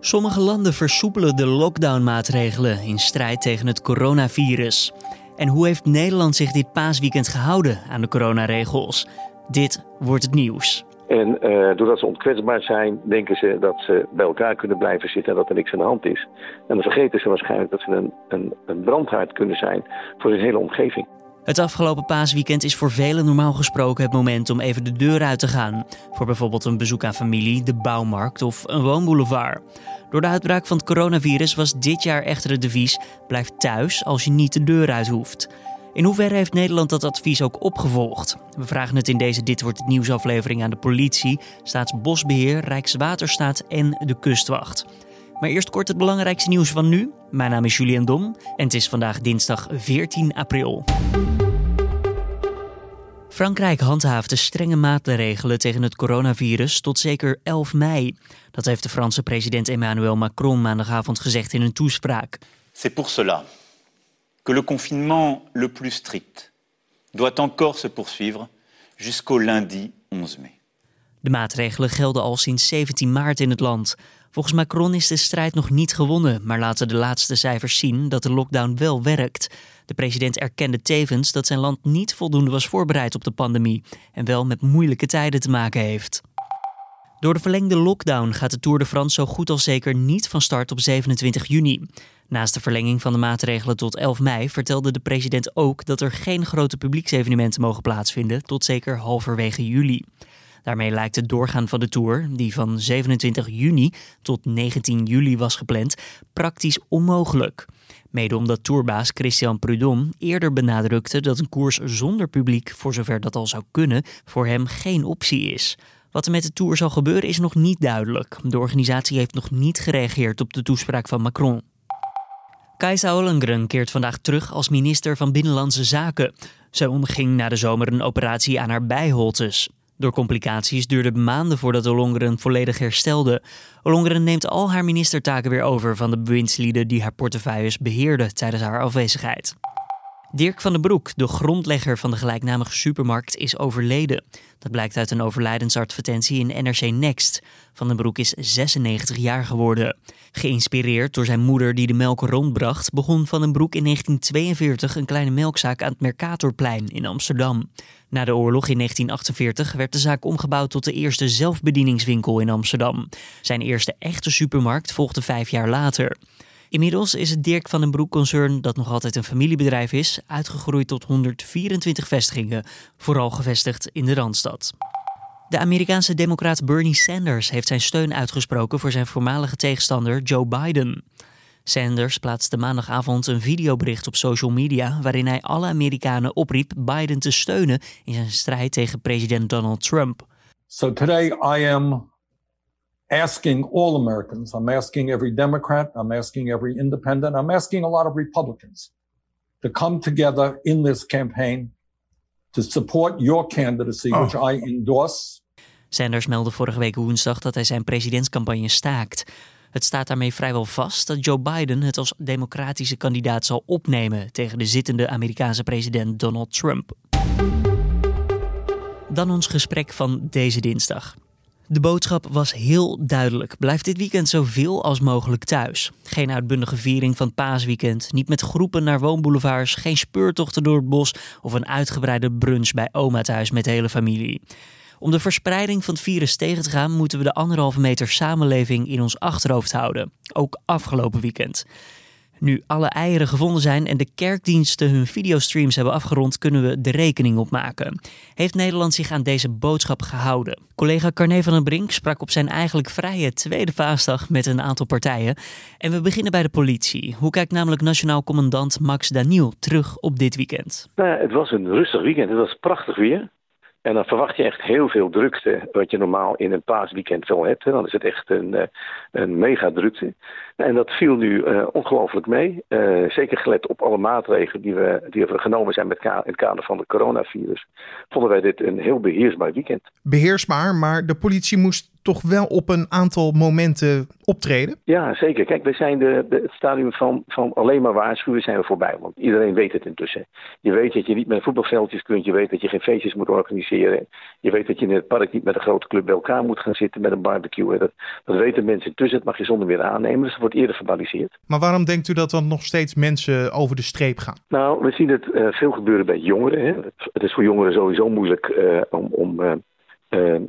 Sommige landen versoepelen de lockdownmaatregelen in strijd tegen het coronavirus. En hoe heeft Nederland zich dit paasweekend gehouden aan de coronaregels? Dit wordt het nieuws. En uh, doordat ze ontkwetsbaar zijn, denken ze dat ze bij elkaar kunnen blijven zitten en dat er niks aan de hand is. En dan vergeten ze waarschijnlijk dat ze een, een, een brandhaard kunnen zijn voor hun hele omgeving. Het afgelopen paasweekend is voor velen normaal gesproken het moment om even de deur uit te gaan. Voor bijvoorbeeld een bezoek aan familie, de bouwmarkt of een woonboulevard. Door de uitbraak van het coronavirus was dit jaar echter het devies: blijf thuis als je niet de deur uit hoeft. In hoeverre heeft Nederland dat advies ook opgevolgd? We vragen het in deze Dit wordt het nieuwsaflevering aan de politie, Staatsbosbeheer, Rijkswaterstaat en de kustwacht. Maar eerst kort het belangrijkste nieuws van nu. Mijn naam is Julian Dom en het is vandaag dinsdag 14 april. Frankrijk handhaafde strenge maatregelen tegen het coronavirus tot zeker 11 mei. Dat heeft de Franse president Emmanuel Macron maandagavond gezegd in een toespraak. C'est pour cela que le confinement le plus strict doit encore se poursuivre jusqu'au lundi 11 mai. De maatregelen gelden al sinds 17 maart in het land. Volgens Macron is de strijd nog niet gewonnen, maar laten de laatste cijfers zien dat de lockdown wel werkt. De president erkende tevens dat zijn land niet voldoende was voorbereid op de pandemie en wel met moeilijke tijden te maken heeft. Door de verlengde lockdown gaat de Tour de France zo goed als zeker niet van start op 27 juni. Naast de verlenging van de maatregelen tot 11 mei vertelde de president ook dat er geen grote publieksevenementen mogen plaatsvinden tot zeker halverwege juli. Daarmee lijkt het doorgaan van de Tour, die van 27 juni tot 19 juli was gepland, praktisch onmogelijk. Mede omdat tourbaas Christian Prudhomme eerder benadrukte dat een koers zonder publiek, voor zover dat al zou kunnen, voor hem geen optie is. Wat er met de Tour zal gebeuren is nog niet duidelijk. De organisatie heeft nog niet gereageerd op de toespraak van Macron. Kajsa Ollengren keert vandaag terug als minister van Binnenlandse Zaken. Zij onderging na de zomer een operatie aan haar bijholtes. Door complicaties duurde het maanden voordat Ollongren volledig herstelde. Ollongren neemt al haar ministertaken weer over van de bewindslieden die haar portefeuilles beheerden tijdens haar afwezigheid. Dirk van den Broek, de grondlegger van de gelijknamige supermarkt, is overleden. Dat blijkt uit een overlijdensadvertentie in NRC Next. Van den Broek is 96 jaar geworden. Geïnspireerd door zijn moeder die de melk rondbracht, begon Van den Broek in 1942 een kleine melkzaak aan het Mercatorplein in Amsterdam. Na de oorlog in 1948 werd de zaak omgebouwd tot de eerste zelfbedieningswinkel in Amsterdam. Zijn eerste echte supermarkt volgde vijf jaar later. Inmiddels is het Dirk van den Broek-concern, dat nog altijd een familiebedrijf is, uitgegroeid tot 124 vestigingen, vooral gevestigd in de Randstad. De Amerikaanse democraat Bernie Sanders heeft zijn steun uitgesproken voor zijn voormalige tegenstander Joe Biden. Sanders plaatste maandagavond een videobericht op social media waarin hij alle Amerikanen opriep Biden te steunen in zijn strijd tegen president Donald Trump. So today I am asking all Americans, I'm asking every Democrat, I'm asking every independent, I'm asking a lot of Republicans to come together in this campaign to support your candidacy, which oh. I endorse. Sanders meldde vorige week woensdag dat hij zijn presidentscampagne staakt. Het staat daarmee vrijwel vast dat Joe Biden het als democratische kandidaat zal opnemen tegen de zittende Amerikaanse president Donald Trump. Dan ons gesprek van deze dinsdag. De boodschap was heel duidelijk. Blijf dit weekend zoveel als mogelijk thuis. Geen uitbundige viering van paasweekend. Niet met groepen naar woonboulevards. Geen speurtochten door het bos. Of een uitgebreide brunch bij oma thuis met de hele familie. Om de verspreiding van het virus tegen te gaan, moeten we de anderhalve meter samenleving in ons achterhoofd houden. Ook afgelopen weekend. Nu alle eieren gevonden zijn en de kerkdiensten hun videostreams hebben afgerond, kunnen we de rekening opmaken. Heeft Nederland zich aan deze boodschap gehouden? Collega Carne van den Brink sprak op zijn eigenlijk vrije tweede paasdag met een aantal partijen. En we beginnen bij de politie. Hoe kijkt namelijk Nationaal Commandant Max Daniel terug op dit weekend? Nou, het was een rustig weekend. Het was prachtig weer. En dan verwacht je echt heel veel drukte, wat je normaal in een paasweekend wel hebt. Dan is het echt een, eh, een mega drukte. En dat viel nu uh, ongelooflijk mee. Uh, zeker gelet op alle maatregelen die we, die we genomen zijn met in het kader van het coronavirus. Vonden wij dit een heel beheersbaar weekend. Beheersbaar, maar de politie moest toch wel op een aantal momenten optreden? Ja, zeker. Kijk, we zijn de, de, het stadium van, van alleen maar waarschuwen zijn we voorbij. Want iedereen weet het intussen. Je weet dat je niet met voetbalveldjes kunt. Je weet dat je geen feestjes moet organiseren. Je weet dat je in het park niet met een grote club bij elkaar moet gaan zitten met een barbecue. Dat, dat weten mensen intussen. Dat mag je zonder meer aannemen. Dus wordt eerder verbaliseerd. Maar waarom denkt u dat dan nog steeds mensen over de streep gaan? Nou, we zien het uh, veel gebeuren bij jongeren. Hè. Het is voor jongeren sowieso moeilijk uh, om, om uh,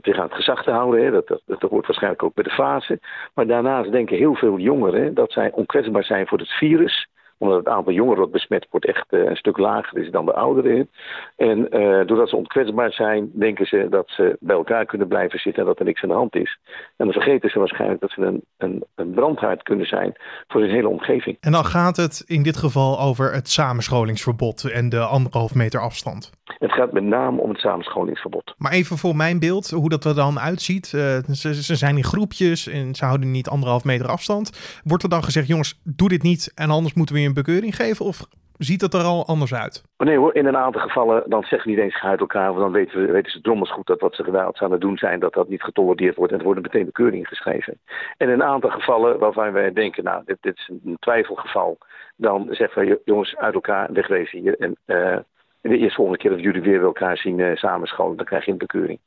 zich aan het gezag te houden. Hè. Dat, dat, dat hoort waarschijnlijk ook bij de fase. Maar daarnaast denken heel veel jongeren dat zij onkwetsbaar zijn voor het virus omdat het aantal jongeren dat besmet wordt echt uh, een stuk lager is dan de ouderen. En uh, doordat ze onkwetsbaar zijn, denken ze dat ze bij elkaar kunnen blijven zitten en dat er niks aan de hand is. En dan vergeten ze waarschijnlijk dat ze een, een, een brandhaard kunnen zijn voor hun hele omgeving. En dan gaat het in dit geval over het samenscholingsverbod en de anderhalf meter afstand. Het gaat met name om het samenscholingsverbod. Maar even voor mijn beeld, hoe dat er dan uitziet. Uh, ze, ze, zijn in groepjes en ze houden niet anderhalf meter afstand. Wordt er dan gezegd, jongens, doe dit niet en anders moeten we je een bekeuring geven? Of ziet het er al anders uit? Nee hoor, in een aantal gevallen dan zeggen we niet eens uit elkaar. Want dan weten, we, weten ze drommels goed dat wat ze gedaan aan het doen zijn, dat dat niet getolereerd wordt. En er worden meteen bekeuringen geschreven. En in een aantal gevallen waarvan wij denken, nou, dit, dit is een twijfelgeval. Dan zeggen we, jongens, uit elkaar, wegwezen hier. En uh, de eerste volgende keer dat jullie weer elkaar zien uh, samenscholen, dan krijg je een bekeuring.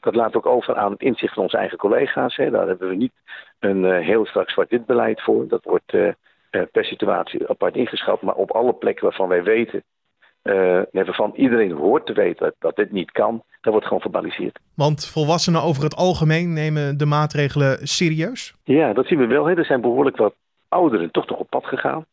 Dat laat ook over aan het inzicht van onze eigen collega's. Hè. Daar hebben we niet een uh, heel strak zwart-wit beleid voor. Dat wordt uh, per situatie apart ingeschat. Maar op alle plekken waarvan wij weten, waarvan iedereen hoort te weten dat, dat dit niet kan, dat wordt gewoon verbaliseerd. Want volwassenen over het algemeen nemen de maatregelen serieus? Ja, dat zien we wel. Hè. Er zijn behoorlijk wat ouderen toch nog op pad gegaan.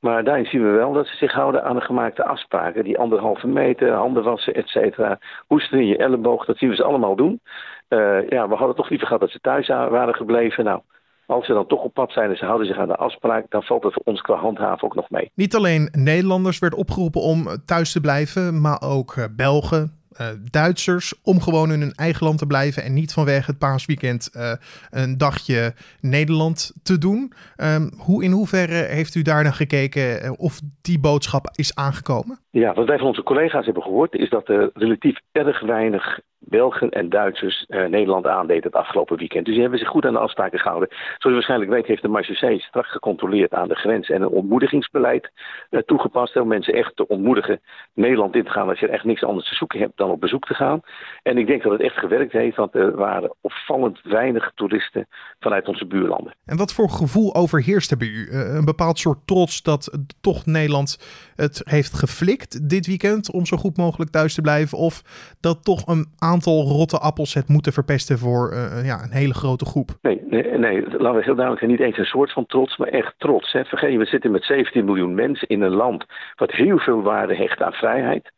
Maar daarin zien we wel dat ze zich houden aan de gemaakte afspraken. Die anderhalve meter, handen wassen, et cetera. Hoesten in je elleboog, dat zien we ze allemaal doen. Uh, ja, we hadden toch liever gehad dat ze thuis waren gebleven. Nou, als ze dan toch op pad zijn en ze houden zich aan de afspraak, dan valt het voor ons qua handhaven ook nog mee. Niet alleen Nederlanders werd opgeroepen om thuis te blijven, maar ook Belgen, uh, Duitsers om gewoon in hun eigen land te blijven en niet vanwege het paasweekend uh, een dagje Nederland te doen. Um, hoe, in hoeverre heeft u daar naar gekeken of die boodschap is aangekomen? Ja, wat wij van onze collega's hebben gehoord is dat er relatief erg weinig Belgen en Duitsers uh, Nederland aandeed het afgelopen weekend. Dus die hebben zich goed aan de afspraken gehouden. Zoals je waarschijnlijk weet heeft de Marseillais strak gecontroleerd aan de grens en een ontmoedigingsbeleid uh, toegepast. Om mensen echt te ontmoedigen Nederland in te gaan als je echt niks anders te zoeken hebt dan op bezoek te gaan. En ik denk dat het echt gewerkt heeft, want er waren opvallend weinig toeristen vanuit onze buurlanden. En wat voor gevoel overheerst er bij u? Uh, een bepaald soort trots dat toch Nederland het heeft geflikt dit weekend om zo goed mogelijk thuis te blijven? Of dat toch een aantal rotte appels het moeten verpesten voor uh, ja, een hele grote groep? Nee, nee, nee, laten we heel duidelijk zijn. Niet eens een soort van trots, maar echt trots. Hè. Vergeet je, we zitten met 17 miljoen mensen in een land wat heel veel waarde hecht aan vrijheid.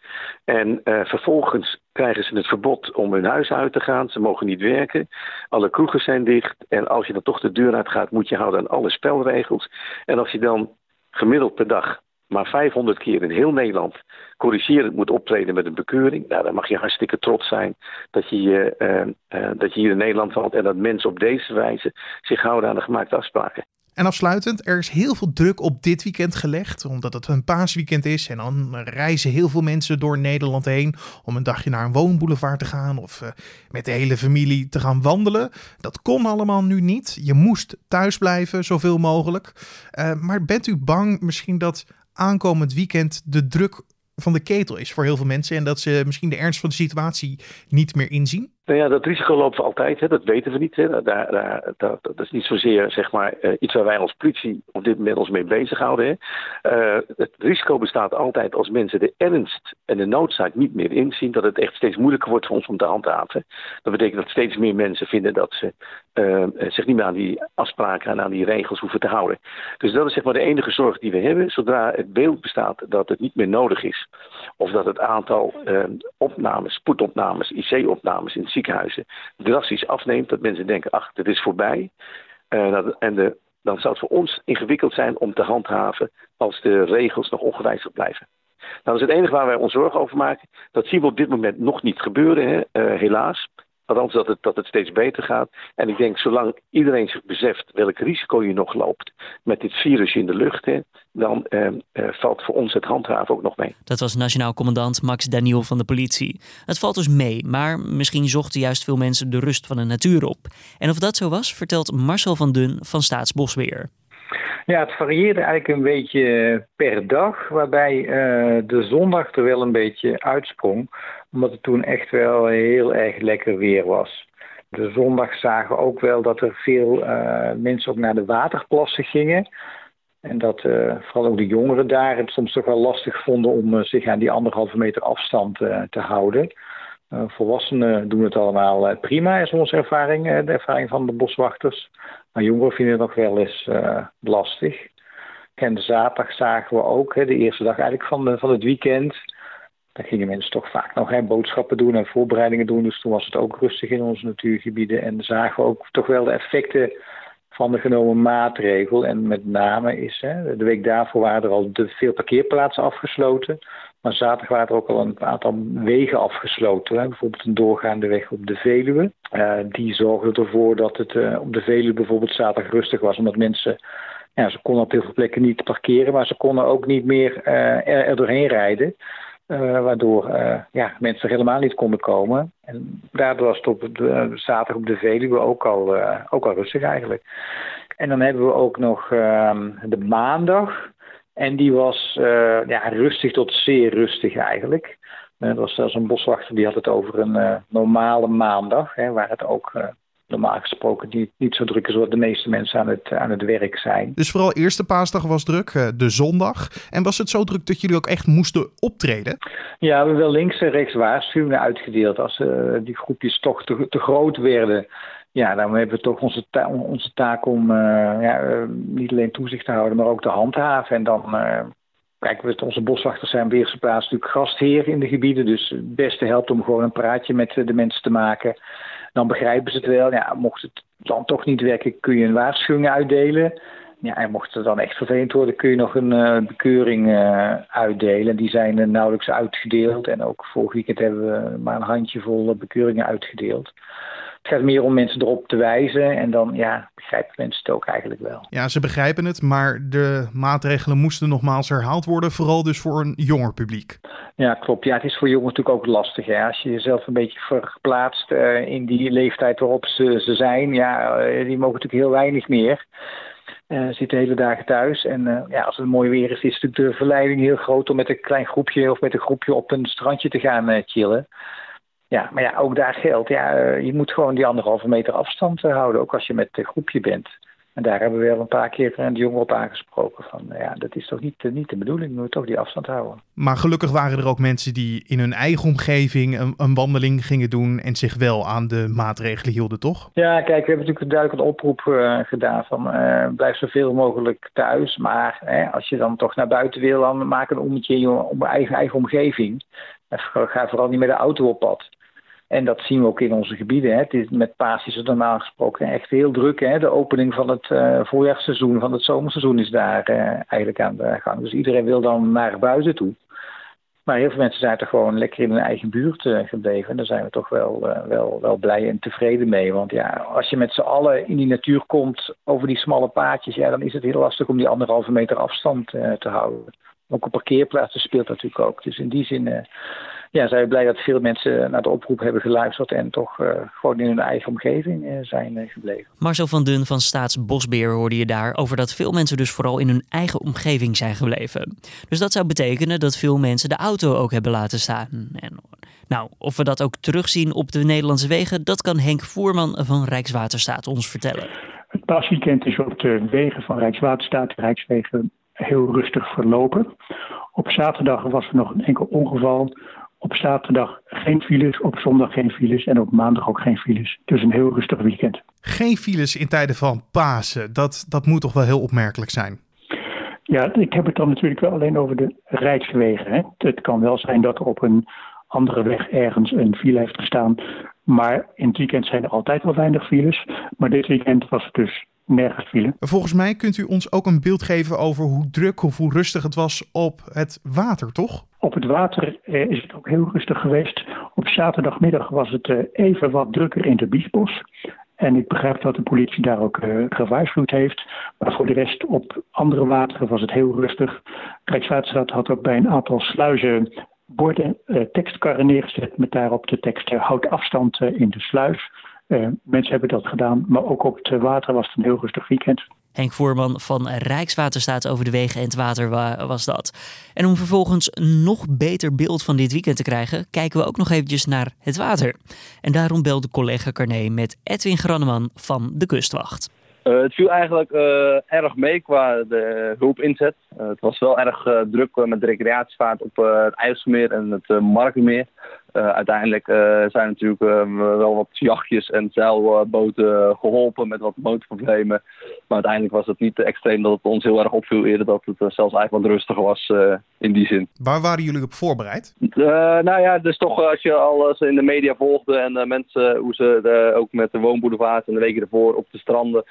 En uh, vervolgens krijgen ze het verbod om hun huis uit te gaan. Ze mogen niet werken. Alle kroegen zijn dicht. En als je dan toch de deur uit gaat, moet je houden aan alle spelregels. En als je dan gemiddeld per dag maar 500 keer in heel Nederland corrigerend moet optreden met een bekeuring. Nou, dan mag je hartstikke trots zijn dat je, uh, uh, dat je hier in Nederland valt en dat mensen op deze wijze zich houden aan de gemaakte afspraken. En afsluitend, er is heel veel druk op dit weekend gelegd, omdat het een paasweekend is. En dan reizen heel veel mensen door Nederland heen om een dagje naar een woonboulevard te gaan of uh, met de hele familie te gaan wandelen. Dat kon allemaal nu niet. Je moest thuis blijven, zoveel mogelijk. Maar bent u bang misschien dat aankomend weekend de druk van de ketel is voor heel veel mensen en dat ze misschien de ernst van de situatie niet meer inzien? Nou ja, dat risico lopen we altijd, hè. dat weten we niet. Hè. Daar, daar, dat, is niet zozeer zeg maar, uh, iets waar wij als politie op dit moment ons mee bezighouden. Hè. Uh, het risico bestaat altijd als mensen de ernst en de noodzaak niet meer inzien, dat het echt steeds moeilijker wordt voor ons om te handhaven. Dat betekent dat steeds meer mensen vinden dat ze uh, zich niet meer aan die afspraken en aan die regels hoeven te houden. Dus dat is zeg maar de enige zorg die we hebben. Zodra het beeld bestaat dat het niet meer nodig is, of dat het aantal opnames, spoedopnames, IC-opnames in ziekenhuizen drastisch afneemt. Dat mensen denken, ach, dit is voorbij. Uh, dat, en de, dan zou het voor ons ingewikkeld zijn om te handhaven als de regels nog ongewijzigd blijven. Nou, dat is het enige waar wij ons zorgen over maken. Dat zien we op dit moment nog niet gebeuren, hè? Uh, helaas. Althans, dat het, dat het steeds beter gaat. En ik denk, zolang iedereen zich beseft welk risico je nog loopt met dit virus in de lucht, hè, dan eh, eh, valt voor ons het handhaven ook nog mee. Dat was nationaal commandant Max Daniel van de politie. Het valt dus mee, maar misschien zochten juist veel mensen de rust van de natuur op. En of dat zo was, vertelt Marcel van Dun van Staatsbosbeheer. Ja, het varieerde eigenlijk een beetje per dag, waarbij uh, de zondag er wel een beetje uitsprong, omdat het toen echt wel heel erg lekker weer was. De zondag zagen we ook wel dat er veel uh, mensen ook naar de waterplassen gingen. En dat uh, vooral ook de jongeren daar het soms toch wel lastig vonden om zich aan die anderhalve meter afstand te houden. volwassenen doen het allemaal prima, is onze ervaring, de ervaring van de boswachters. Maar jongeren vinden het nog wel eens lastig. En zaterdag zagen we ook, hè, de eerste dag eigenlijk van, van het weekend. Gingen mensen toch vaak nog hè, boodschappen doen en voorbereidingen doen. Dus toen was het ook rustig in onze natuurgebieden. En zagen we ook toch wel de effecten van de genomen maatregel. En met name is, hè, de week daarvoor waren er al de veel parkeerplaatsen afgesloten. Maar zaterdag waren er ook al een aantal wegen afgesloten. Hè. Bijvoorbeeld een doorgaande weg op de Veluwe. Uh, die zorgde ervoor dat het uh, op de Veluwe bijvoorbeeld zaterdag rustig was. Omdat mensen, ja, ze konden op heel veel plekken niet parkeren. Maar ze konden ook niet meer uh, er, doorheen rijden. Waardoor ja, mensen er helemaal niet konden komen. En daardoor was het op de, zaterdag op de Veluwe ook al, ook al rustig eigenlijk. En dan hebben we ook nog ehm, de maandag. En die was ja, rustig tot zeer rustig eigenlijk. Er was zelfs een boswachter die had het over een normale maandag, hè, waar het ook normaal gesproken niet, niet zo druk is wat de meeste mensen aan het, aan het werk zijn. Dus vooral eerste paasdag was druk, de zondag. En was het zo druk dat jullie ook echt moesten optreden? Ja, we hebben wel links en rechts waarschuwingen uitgedeeld. Als die groepjes toch te, te groot werden, ja, dan hebben we toch onze, ta onze taak om uh, ja, uh, niet alleen toezicht te houden, maar ook te handhaven. En dan uh, kijken we, onze boswachters zijn op eerste plaats natuurlijk gastheer in de gebieden. Dus het beste helpt om gewoon een praatje met de mensen te maken. Dan begrijpen ze het wel. Ja, mocht het dan toch niet werken, kun je een waarschuwing uitdelen. Ja, en mocht het dan echt vervelend worden, kun je nog een bekeuring uitdelen. Die zijn nauwelijks uitgedeeld. En ook vorig weekend hebben we maar een handjevol bekeuringen uitgedeeld. Het gaat meer om mensen erop te wijzen en dan ja, begrijpen mensen het ook eigenlijk wel. Ja, ze begrijpen het, maar de maatregelen moesten nogmaals herhaald worden, vooral dus voor een jonger publiek. Ja, klopt. Ja, het is voor jongeren natuurlijk ook lastig. Hè? Als je jezelf een beetje verplaatst uh, in die leeftijd waarop ze, ze zijn, ja, uh, die mogen natuurlijk heel weinig meer. Uh, zitten de hele dagen thuis. En uh, ja, als het mooi weer is, is natuurlijk de verleiding heel groot om met een klein groepje of met een groepje op een strandje te gaan uh, chillen. Ja, maar ja, ook daar geldt, ja, uh, je moet gewoon die anderhalve meter afstand uh, houden, ook als je met een groepje bent. En daar hebben we wel een paar keer de jongen op aangesproken. Van, ja, dat is toch niet, niet de bedoeling, we moeten toch die afstand houden. Maar gelukkig waren er ook mensen die in hun eigen omgeving een, een wandeling gingen doen en zich wel aan de maatregelen hielden, toch? Ja, kijk, we hebben natuurlijk duidelijk een oproep uh, gedaan van blijf zoveel mogelijk thuis. Maar als je dan toch naar buiten wil, dan maak een ommetje in je eigen, eigen omgeving. Ga vooral niet met de auto op pad. En dat zien we ook in onze gebieden. Hè. Het is, met paas is het normaal gesproken echt heel druk. Hè. De opening van het uh, voorjaarsseizoen, van het zomerseizoen is daar uh, eigenlijk aan de gang. Dus iedereen wil dan naar buiten toe. Maar heel veel mensen zijn toch gewoon lekker in hun eigen buurt uh, gebleven. En daar zijn we toch wel, wel, wel blij en tevreden mee. Want ja, als je met z'n allen in die natuur komt over die smalle paadjes... Ja, dan is het heel lastig om die anderhalve meter afstand te houden. Ook op parkeerplaatsen speelt dat natuurlijk ook. Dus in die zin ja, zijn we blij dat veel mensen naar de oproep hebben geluisterd en toch uh, gewoon in hun eigen omgeving uh, zijn uh, gebleven. Marcel van Dun van Staatsbosbeheer hoorde je daar over dat veel mensen dus vooral in hun eigen omgeving zijn gebleven. Dus dat zou betekenen dat veel mensen de auto ook hebben laten staan. En, nou, of we dat ook terugzien op de Nederlandse wegen, dat kan Henk Voerman van Rijkswaterstaat ons vertellen. Het paasweekend is op de wegen van Rijkswaterstaat, de Rijkswegen, heel rustig verlopen. Op zaterdag was er nog een enkel ongeval op zaterdag geen files, op zondag geen files en op maandag ook geen files. Dus een heel rustig weekend. Geen files in tijden van Pasen, dat, dat moet toch wel heel opmerkelijk zijn? Ja, ik heb het dan natuurlijk wel alleen over de rijkswegen. Hè. Het kan wel zijn dat er op een andere weg ergens een file heeft gestaan. Maar in het weekend zijn er altijd wel weinig files. Maar dit weekend was het dus nergens file. Volgens mij kunt u ons ook een beeld geven over hoe druk of hoe rustig het was op het water, toch? Op het water eh, is het ook heel rustig geweest, Op zaterdagmiddag was het even wat drukker in de Biesbos. En ik begrijp dat de politie daar ook uh, gewaarschuwd heeft. Maar voor de rest op andere wateren was het heel rustig. Rijkswaterstaat had ook bij een aantal sluizen borden, uh, tekstkarren neergezet met daarop de tekst uh, houd afstand in de sluis. Mensen hebben dat gedaan, maar ook op het water was het een heel rustig weekend. Henk Voorman van Rijkswaterstaat over de wegen en het water was dat. En om vervolgens een nog beter beeld van dit weekend te krijgen, kijken we ook nog eventjes naar het water. En daarom belde collega Carné met Edwin Granneman van de Kustwacht. Uh, het viel eigenlijk uh, erg mee qua de hulpinzet. Uh, het was wel erg druk met de recreatievaart op het IJsselmeer en het Markenmeer. Uh, uiteindelijk uh, zijn natuurlijk uh, wel wat jachtjes en zeilboten geholpen met wat motorproblemen. Maar uiteindelijk was het niet te extreem dat het ons heel erg opviel eerder dat het zelfs eigenlijk wat rustiger was in die zin. Waar waren jullie op voorbereid? nou ja, dus toch als je alles in de media volgde en mensen hoe ze ook met de woonboulevard en de weken ervoor op de stranden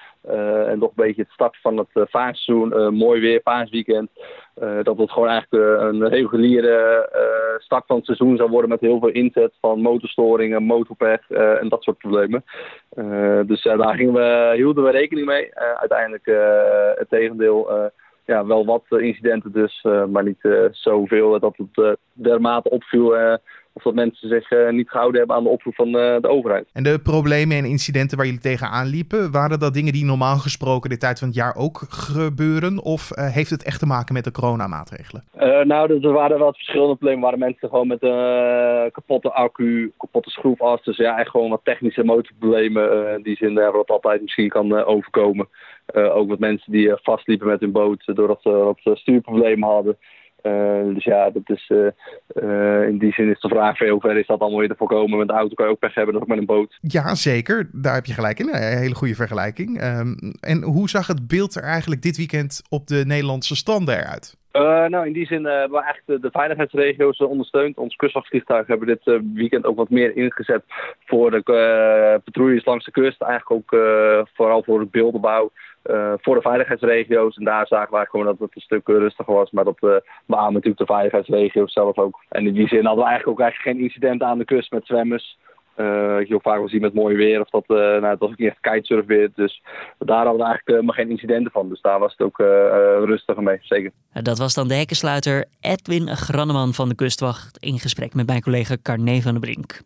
en nog een beetje het start van het vaartseizoen, mooi weer, paasweekend. Dat het gewoon eigenlijk een reguliere start van het seizoen zou worden met heel veel inzet van motorstoringen, motorpech uh, en dat soort problemen. Uh, dus daar gingen we, hielden we rekening mee. Uh, uiteindelijk het tegendeel, ja, wel wat incidenten dus, maar niet zoveel dat het dermate opviel of dat mensen zich uh, niet gehouden hebben aan de oproep van uh, de overheid. En de problemen en incidenten waar jullie tegenaan liepen, waren dat dingen die normaal gesproken de tijd van het jaar ook gebeuren? Of uh, heeft het echt te maken met de coronamaatregelen? nou, er waren wel verschillende problemen. Waren mensen gewoon met een kapotte accu, kapotte schroefas. Dus ja, echt gewoon wat technische motorproblemen. in die zin wat altijd misschien kan overkomen. ook wat mensen die vastliepen met hun boot doordat ze wat stuurproblemen hadden. Uh, dus ja, dat is, uh, uh, in die zin is de vraag veel hoe ver is dat allemaal weer te voorkomen. Met de auto kan je ook pech hebben, dat ook met een boot. Ja, zeker. Daar heb je gelijk in. Een hele goede vergelijking. Um, en hoe zag het beeld er eigenlijk dit weekend op de Nederlandse stranden eruit? nou, in die zin hebben we eigenlijk de, de veiligheidsregio's ondersteund. Ons kustvachtvliegtuig hebben dit weekend ook wat meer ingezet voor de patrouilles langs de kust. Eigenlijk ook vooral voor het beeldenbouw. Uh, voor de veiligheidsregio's. En daar zagen wij gewoon dat het een stuk rustiger was. Maar dat uh, beamen natuurlijk de veiligheidsregio's zelf ook. En in die zin hadden we eigenlijk ook eigenlijk geen incidenten aan de kust met zwemmers. Uh, je vaak wel zien met mooi weer. Of dat, nou, het was ook niet echt kitesurf weer. Dus daar hadden we eigenlijk maar geen incidenten van. Dus daar was het ook rustiger mee, zeker. Dat was dan de hekkensluiter Edwin Granneman van de Kustwacht... in gesprek met mijn collega Carne van der Brink.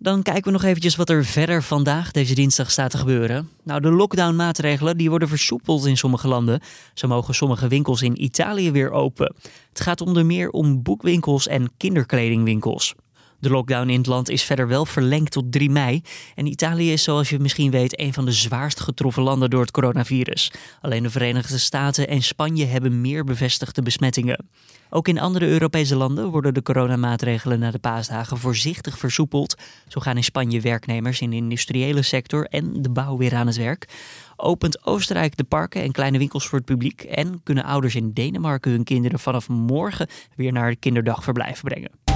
Dan kijken we nog eventjes wat er verder vandaag, deze dinsdag, staat te gebeuren. Nou, de lockdown-maatregelen die worden versoepeld in sommige landen. Zo mogen sommige winkels in Italië weer open. Het gaat onder meer om boekwinkels en kinderkledingwinkels. De lockdown in het land is verder wel verlengd tot 3 mei. En Italië is, zoals je misschien weet, een van de zwaarst getroffen landen door het coronavirus. Alleen de Verenigde Staten en Spanje hebben meer bevestigde besmettingen. Ook in andere Europese landen worden de coronamaatregelen na de paasdagen voorzichtig versoepeld. Zo gaan in Spanje werknemers in de industriële sector en de bouw weer aan het werk. Opent Oostenrijk de parken en kleine winkels voor het publiek. En kunnen ouders in Denemarken hun kinderen vanaf morgen weer naar het kinderdagverblijf brengen.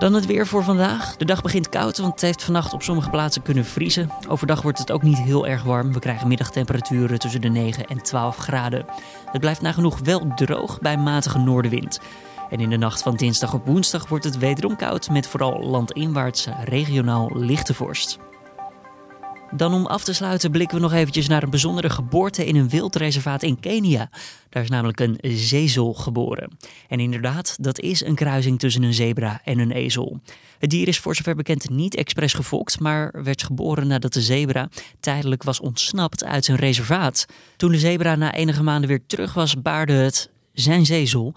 Dan het weer voor vandaag. De dag begint koud, want het heeft vannacht op sommige plaatsen kunnen vriezen. Overdag wordt het ook niet heel erg warm. We krijgen middagtemperaturen tussen de 9 en 12 graden. Het blijft nagenoeg wel droog bij matige noordenwind. En in de nacht van dinsdag op woensdag wordt het wederom koud met vooral landinwaarts regionaal lichte vorst. Dan om af te sluiten blikken we nog eventjes naar een bijzondere geboorte in een wildreservaat in Kenia. Daar is namelijk een zezel geboren. En inderdaad, dat is een kruising tussen een zebra en een ezel. Het dier is voor zover bekend niet expres gefokt, maar werd geboren nadat de zebra tijdelijk was ontsnapt uit zijn reservaat. Toen de zebra na enige maanden weer terug was, baarde het zijn zezel.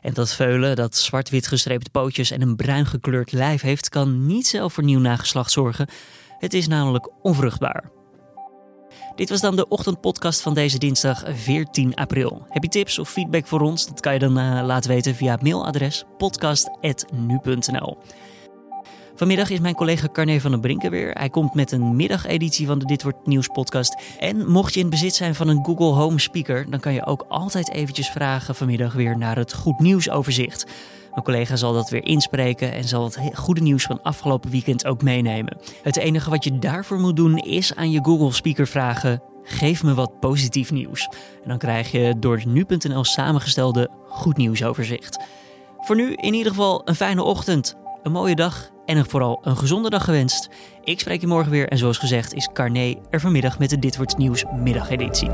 En dat veulen, dat zwart-wit gestreepte pootjes en een bruin gekleurd lijf heeft, kan niet zelf voor nieuw nageslacht zorgen. Het is namelijk onvruchtbaar. Dit was dan de ochtendpodcast van deze dinsdag 14 april. Heb je tips of feedback voor ons? Dat kan je dan uh, laten weten via het mailadres podcast.nu.nl. Vanmiddag is mijn collega Carne van den Brinken weer. Hij komt met een middageditie van de Dit Wordt Nieuws podcast. En mocht je in bezit zijn van een Google Home speaker... dan kan je ook altijd eventjes vragen vanmiddag weer naar het Goed Nieuws overzicht. Mijn collega zal dat weer inspreken en zal het goede nieuws van afgelopen weekend ook meenemen. Het enige wat je daarvoor moet doen is aan je Google Speaker vragen: geef me wat positief nieuws. En dan krijg je door nu.nl samengestelde goed nieuwsoverzicht. Voor nu in ieder geval een fijne ochtend een mooie dag en vooral een gezonde dag gewenst. Ik spreek je morgen weer en zoals gezegd is Carné er vanmiddag met de Dit Wordt Nieuws middageditie.